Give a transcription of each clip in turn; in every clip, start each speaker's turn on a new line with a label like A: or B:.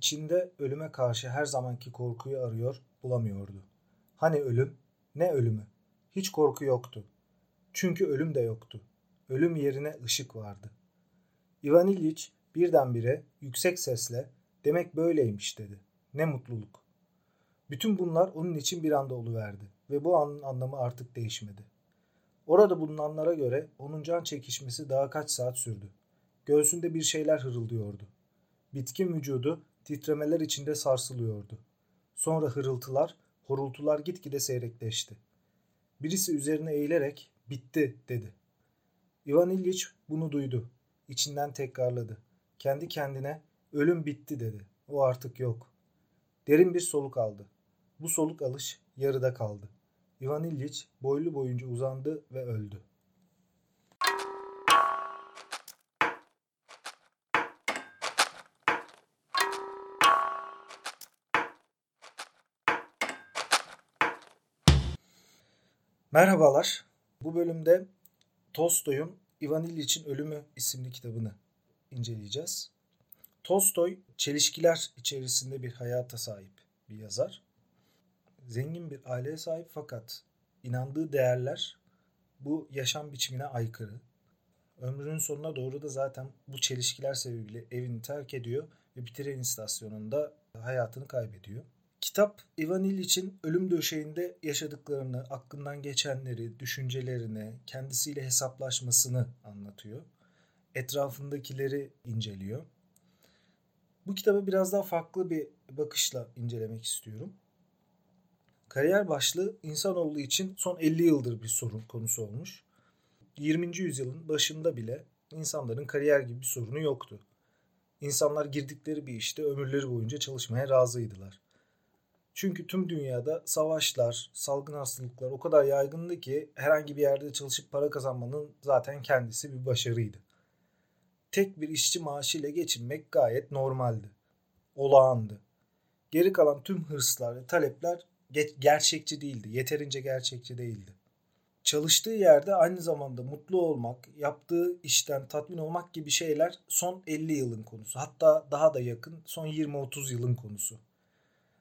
A: içinde ölüme karşı her zamanki korkuyu arıyor, bulamıyordu. Hani ölüm? Ne ölümü? Hiç korku yoktu. Çünkü ölüm de yoktu. Ölüm yerine ışık vardı. Ivan İlyich birdenbire yüksek sesle demek böyleymiş dedi. Ne mutluluk. Bütün bunlar onun için bir anda oluverdi ve bu anın anlamı artık değişmedi. Orada bulunanlara göre onun can çekişmesi daha kaç saat sürdü. Göğsünde bir şeyler hırıldıyordu. Bitkin vücudu titremeler içinde sarsılıyordu. Sonra hırıltılar, horultular gitgide seyrekleşti. Birisi üzerine eğilerek bitti dedi. Ivan İlyich bunu duydu. İçinden tekrarladı. Kendi kendine ölüm bitti dedi. O artık yok. Derin bir soluk aldı. Bu soluk alış yarıda kaldı. Ivan İlyich boylu boyunca uzandı ve öldü. Merhabalar. Bu bölümde Tolstoy'un Ivan İlyiç'in Ölümü isimli kitabını inceleyeceğiz. Tolstoy çelişkiler içerisinde bir hayata sahip bir yazar. Zengin bir aileye sahip fakat inandığı değerler bu yaşam biçimine aykırı. Ömrünün sonuna doğru da zaten bu çelişkiler sebebiyle evini terk ediyor ve bir tren istasyonunda hayatını kaybediyor. Kitap Ivan İlyiç'in ölüm döşeğinde yaşadıklarını, aklından geçenleri, düşüncelerini, kendisiyle hesaplaşmasını anlatıyor. Etrafındakileri inceliyor. Bu kitabı biraz daha farklı bir bakışla incelemek istiyorum. Kariyer başlığı insanoğlu için son 50 yıldır bir sorun konusu olmuş. 20. yüzyılın başında bile insanların kariyer gibi bir sorunu yoktu. İnsanlar girdikleri bir işte ömürleri boyunca çalışmaya razıydılar. Çünkü tüm dünyada savaşlar, salgın hastalıklar o kadar yaygındı ki herhangi bir yerde çalışıp para kazanmanın zaten kendisi bir başarıydı. Tek bir işçi maaşıyla geçinmek gayet normaldi. Olağandı. Geri kalan tüm hırslar ve talepler gerçekçi değildi. Yeterince gerçekçi değildi. Çalıştığı yerde aynı zamanda mutlu olmak, yaptığı işten tatmin olmak gibi şeyler son 50 yılın konusu. Hatta daha da yakın son 20-30 yılın konusu.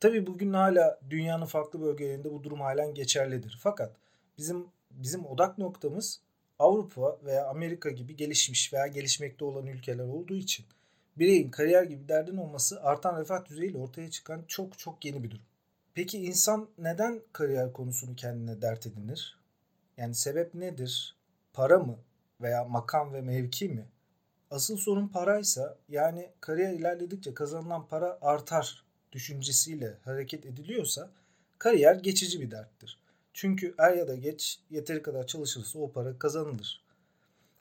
A: Tabii bugün hala dünyanın farklı bölgelerinde bu durum halen geçerlidir. Fakat bizim bizim odak noktamız Avrupa veya Amerika gibi gelişmiş veya gelişmekte olan ülkeler olduğu için bireyin kariyer gibi derdin olması artan refah düzeyiyle ortaya çıkan çok çok yeni bir durum. Peki insan neden kariyer konusunu kendine dert edinir? Yani sebep nedir? Para mı veya makam ve mevki mi? Asıl sorun paraysa yani kariyer ilerledikçe kazanılan para artar düşüncesiyle hareket ediliyorsa kariyer geçici bir derttir. Çünkü er ya da geç yeteri kadar çalışırsa o para kazanılır.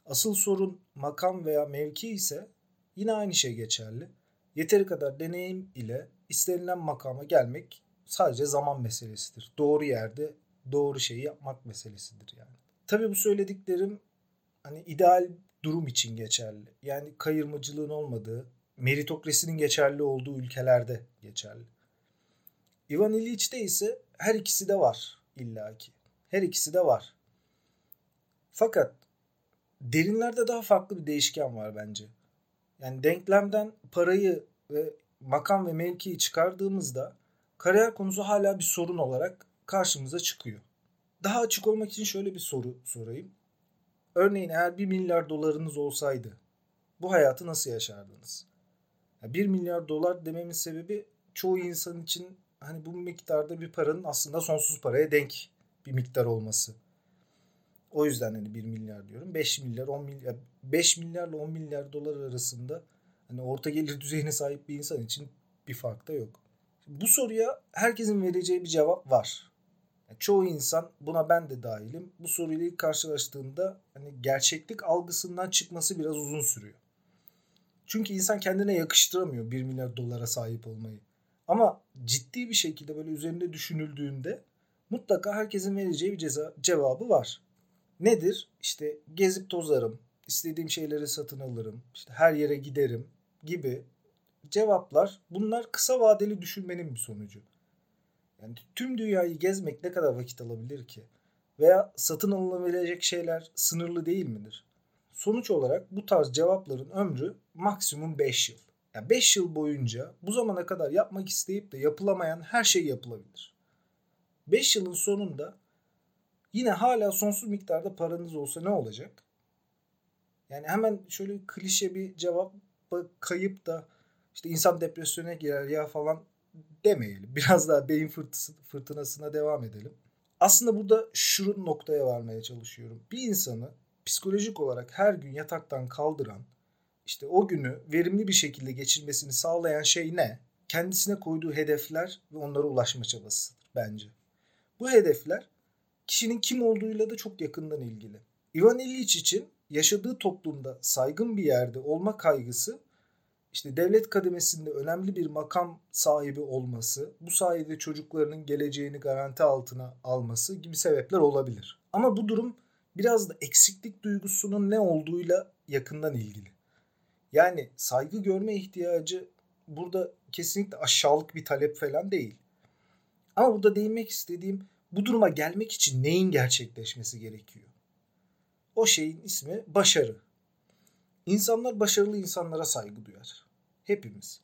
A: Asıl sorun makam veya mevki ise yine aynı şey geçerli. Yeteri kadar deneyim ile istenilen makama gelmek sadece zaman meselesidir. Doğru yerde doğru şeyi yapmak meselesidir yani. Tabii bu söylediklerim hani ideal durum için geçerli. Yani kayırmacılığın olmadığı, meritokrasinin geçerli olduğu ülkelerde geçerli. Ivan İliç'te ise her ikisi de var illaki. Her ikisi de var. Fakat derinlerde daha farklı bir değişken var bence. Yani denklemden parayı ve makam ve mevkiyi çıkardığımızda kariyer konusu hala bir sorun olarak karşımıza çıkıyor. Daha açık olmak için şöyle bir soru sorayım. Örneğin eğer 1 milyar dolarınız olsaydı bu hayatı nasıl yaşardınız? 1 milyar dolar dememin sebebi çoğu insan için hani bu miktarda bir paranın aslında sonsuz paraya denk bir miktar olması. O yüzden hani 1 milyar diyorum. 5 milyar 10 milyar 5 milyarla 10 milyar dolar arasında hani orta gelir düzeyine sahip bir insan için bir fark da yok. Bu soruya herkesin vereceği bir cevap var. Yani çoğu insan buna ben de dahilim. Bu soruyla ilk karşılaştığında hani gerçeklik algısından çıkması biraz uzun sürüyor. Çünkü insan kendine yakıştıramıyor 1 milyar dolara sahip olmayı. Ama ciddi bir şekilde böyle üzerinde düşünüldüğünde mutlaka herkesin vereceği bir ceza, cevabı var. Nedir? İşte gezip tozarım, istediğim şeyleri satın alırım, işte her yere giderim gibi cevaplar bunlar kısa vadeli düşünmenin bir sonucu. Yani tüm dünyayı gezmek ne kadar vakit alabilir ki? Veya satın alınabilecek şeyler sınırlı değil midir? Sonuç olarak bu tarz cevapların ömrü maksimum 5 yıl. Yani 5 yıl boyunca bu zamana kadar yapmak isteyip de yapılamayan her şey yapılabilir. 5 yılın sonunda yine hala sonsuz miktarda paranız olsa ne olacak? Yani hemen şöyle klişe bir cevap kayıp da işte insan depresyona girer ya falan demeyelim. Biraz daha beyin fırtınası, fırtınasına devam edelim. Aslında burada şu noktaya varmaya çalışıyorum. Bir insanı psikolojik olarak her gün yataktan kaldıran, işte o günü verimli bir şekilde geçirmesini sağlayan şey ne? Kendisine koyduğu hedefler ve onlara ulaşma çabasıdır bence. Bu hedefler kişinin kim olduğuyla da çok yakından ilgili. Ivan Illich için yaşadığı toplumda saygın bir yerde olma kaygısı işte devlet kademesinde önemli bir makam sahibi olması, bu sayede çocuklarının geleceğini garanti altına alması gibi sebepler olabilir. Ama bu durum biraz da eksiklik duygusunun ne olduğuyla yakından ilgili. Yani saygı görme ihtiyacı burada kesinlikle aşağılık bir talep falan değil. Ama burada değinmek istediğim bu duruma gelmek için neyin gerçekleşmesi gerekiyor? O şeyin ismi başarı. İnsanlar başarılı insanlara saygı duyar. Hepimiz.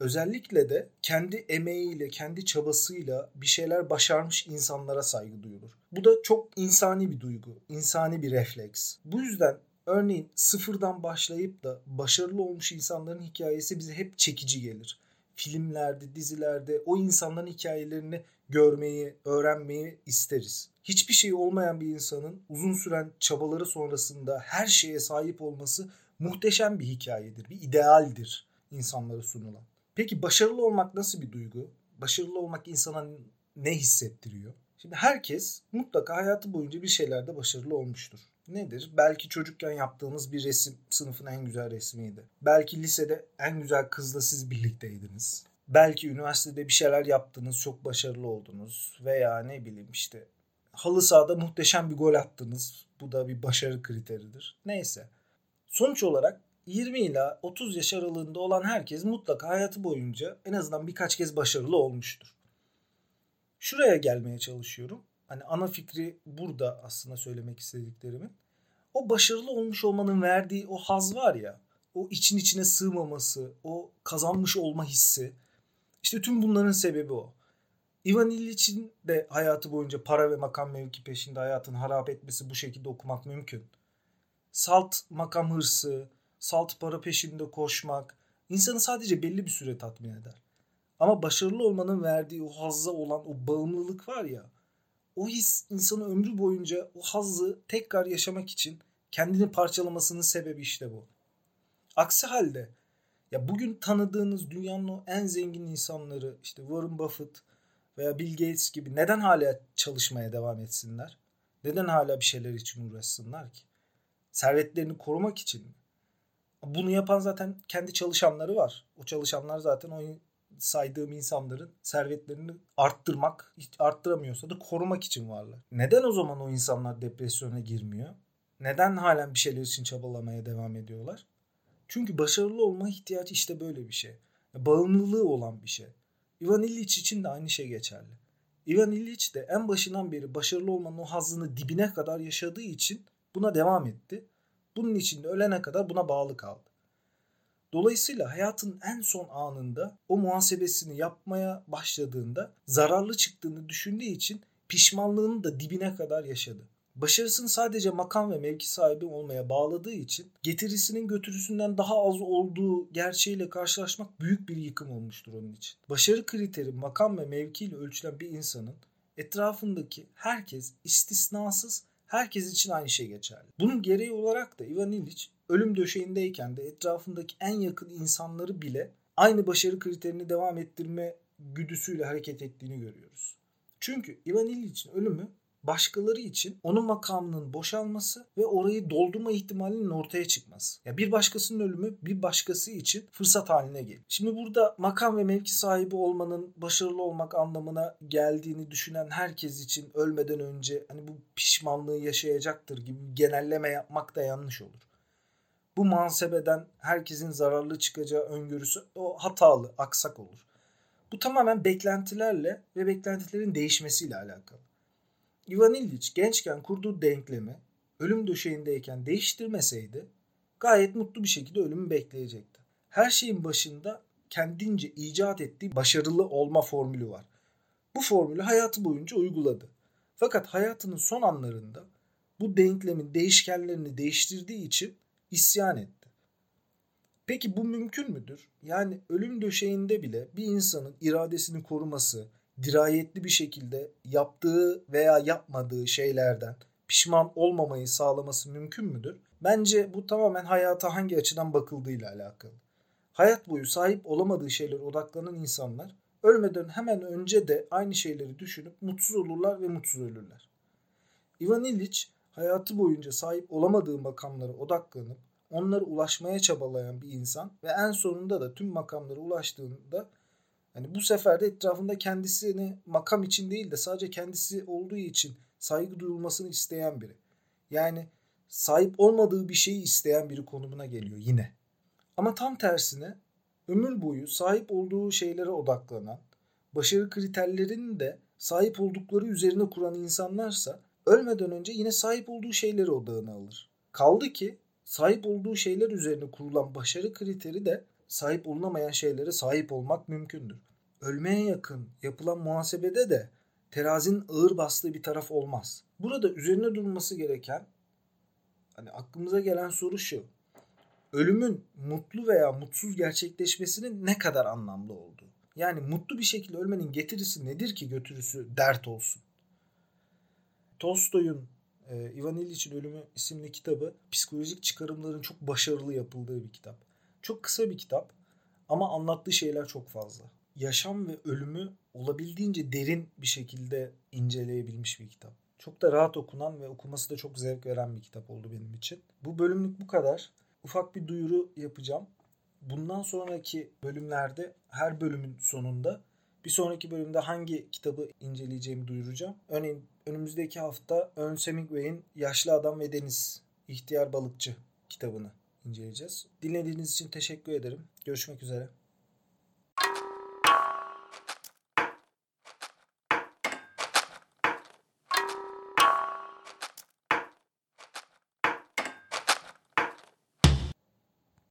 A: Özellikle de kendi emeğiyle, kendi çabasıyla bir şeyler başarmış insanlara saygı duyulur. Bu da çok insani bir duygu, insani bir refleks. Bu yüzden örneğin sıfırdan başlayıp da başarılı olmuş insanların hikayesi bize hep çekici gelir. Filmlerde, dizilerde o insanların hikayelerini görmeyi, öğrenmeyi isteriz. Hiçbir şey olmayan bir insanın uzun süren çabaları sonrasında her şeye sahip olması muhteşem bir hikayedir, bir idealdir insanlara sunulan. Peki başarılı olmak nasıl bir duygu? Başarılı olmak insana ne hissettiriyor? Şimdi herkes mutlaka hayatı boyunca bir şeylerde başarılı olmuştur. Nedir? Belki çocukken yaptığınız bir resim sınıfın en güzel resmiydi. Belki lisede en güzel kızla siz birlikteydiniz. Belki üniversitede bir şeyler yaptınız, çok başarılı oldunuz veya ne bileyim işte halı sahada muhteşem bir gol attınız. Bu da bir başarı kriteridir. Neyse. Sonuç olarak 20 ila 30 yaş aralığında olan herkes mutlaka hayatı boyunca en azından birkaç kez başarılı olmuştur. Şuraya gelmeye çalışıyorum. Hani ana fikri burada aslında söylemek istediklerimin. O başarılı olmuş olmanın verdiği o haz var ya, o için içine sığmaması, o kazanmış olma hissi. İşte tüm bunların sebebi o. Ivan İllich'in de hayatı boyunca para ve makam mevki peşinde hayatını harap etmesi bu şekilde okumak mümkün. Salt makam hırsı, salt para peşinde koşmak insanı sadece belli bir süre tatmin eder. Ama başarılı olmanın verdiği o hazza olan o bağımlılık var ya o his insanı ömrü boyunca o hazzı tekrar yaşamak için kendini parçalamasının sebebi işte bu. Aksi halde ya bugün tanıdığınız dünyanın o en zengin insanları işte Warren Buffett veya Bill Gates gibi neden hala çalışmaya devam etsinler? Neden hala bir şeyler için uğraşsınlar ki? Servetlerini korumak için mi? Bunu yapan zaten kendi çalışanları var. O çalışanlar zaten o saydığım insanların servetlerini arttırmak, hiç arttıramıyorsa da korumak için varlar. Neden o zaman o insanlar depresyona girmiyor? Neden halen bir şeyler için çabalamaya devam ediyorlar? Çünkü başarılı olma ihtiyacı işte böyle bir şey. Bağımlılığı olan bir şey. Ivan Illich için de aynı şey geçerli. Ivan Illich de en başından beri başarılı olmanın o hazzını dibine kadar yaşadığı için buna devam etti. Bunun için de ölene kadar buna bağlı kaldı. Dolayısıyla hayatın en son anında o muhasebesini yapmaya başladığında zararlı çıktığını düşündüğü için pişmanlığını da dibine kadar yaşadı. Başarısını sadece makam ve mevki sahibi olmaya bağladığı için getirisinin götürüsünden daha az olduğu gerçeğiyle karşılaşmak büyük bir yıkım olmuştur onun için. Başarı kriteri makam ve mevki ile ölçülen bir insanın etrafındaki herkes istisnasız herkes için aynı şey geçerli. Bunun gereği olarak da Ivan Illich ölüm döşeğindeyken de etrafındaki en yakın insanları bile aynı başarı kriterini devam ettirme güdüsüyle hareket ettiğini görüyoruz. Çünkü Ivan Illich'in ölümü başkaları için onun makamının boşalması ve orayı doldurma ihtimalinin ortaya çıkması. Ya bir başkasının ölümü bir başkası için fırsat haline gelir. Şimdi burada makam ve mevki sahibi olmanın başarılı olmak anlamına geldiğini düşünen herkes için ölmeden önce hani bu pişmanlığı yaşayacaktır gibi genelleme yapmak da yanlış olur. Bu mansebeden herkesin zararlı çıkacağı öngörüsü o hatalı, aksak olur. Bu tamamen beklentilerle ve beklentilerin değişmesiyle alakalı. Ivan Illich gençken kurduğu denklemi ölüm döşeğindeyken değiştirmeseydi gayet mutlu bir şekilde ölümü bekleyecekti. her şeyin başında kendince icat ettiği başarılı olma formülü var. Bu formülü hayatı boyunca uyguladı. Fakat hayatının son anlarında bu denklemin değişkenlerini değiştirdiği için isyan etti. Peki bu mümkün müdür? Yani ölüm döşeğinde bile bir insanın iradesini koruması, dirayetli bir şekilde yaptığı veya yapmadığı şeylerden pişman olmamayı sağlaması mümkün müdür? Bence bu tamamen hayata hangi açıdan bakıldığıyla alakalı. Hayat boyu sahip olamadığı şeylere odaklanan insanlar ölmeden hemen önce de aynı şeyleri düşünüp mutsuz olurlar ve mutsuz ölürler. Ivan Illich hayatı boyunca sahip olamadığı makamlara odaklanıp onlara ulaşmaya çabalayan bir insan ve en sonunda da tüm makamlara ulaştığında hani bu sefer de etrafında kendisini makam için değil de sadece kendisi olduğu için saygı duyulmasını isteyen biri. Yani sahip olmadığı bir şeyi isteyen biri konumuna geliyor yine. Ama tam tersine ömür boyu sahip olduğu şeylere odaklanan, başarı kriterlerini de sahip oldukları üzerine kuran insanlarsa ölmeden önce yine sahip olduğu şeyleri odağına alır. Kaldı ki sahip olduğu şeyler üzerine kurulan başarı kriteri de sahip olunamayan şeylere sahip olmak mümkündür. Ölmeye yakın yapılan muhasebede de terazinin ağır bastığı bir taraf olmaz. Burada üzerine durulması gereken hani aklımıza gelen soru şu. Ölümün mutlu veya mutsuz gerçekleşmesinin ne kadar anlamlı olduğu. Yani mutlu bir şekilde ölmenin getirisi nedir ki götürüsü dert olsun? Tolstoy'un e, Ivan İliç'in Ölümü isimli kitabı psikolojik çıkarımların çok başarılı yapıldığı bir kitap. Çok kısa bir kitap ama anlattığı şeyler çok fazla. Yaşam ve ölümü olabildiğince derin bir şekilde inceleyebilmiş bir kitap. Çok da rahat okunan ve okuması da çok zevk veren bir kitap oldu benim için. Bu bölümlük bu kadar. Ufak bir duyuru yapacağım. Bundan sonraki bölümlerde her bölümün sonunda bir sonraki bölümde hangi kitabı inceleyeceğimi duyuracağım. Örneğin önümüzdeki hafta Ernst Hemingway'in Yaşlı Adam ve Deniz, İhtiyar Balıkçı kitabını inceleyeceğiz. Dinlediğiniz için teşekkür ederim. Görüşmek üzere.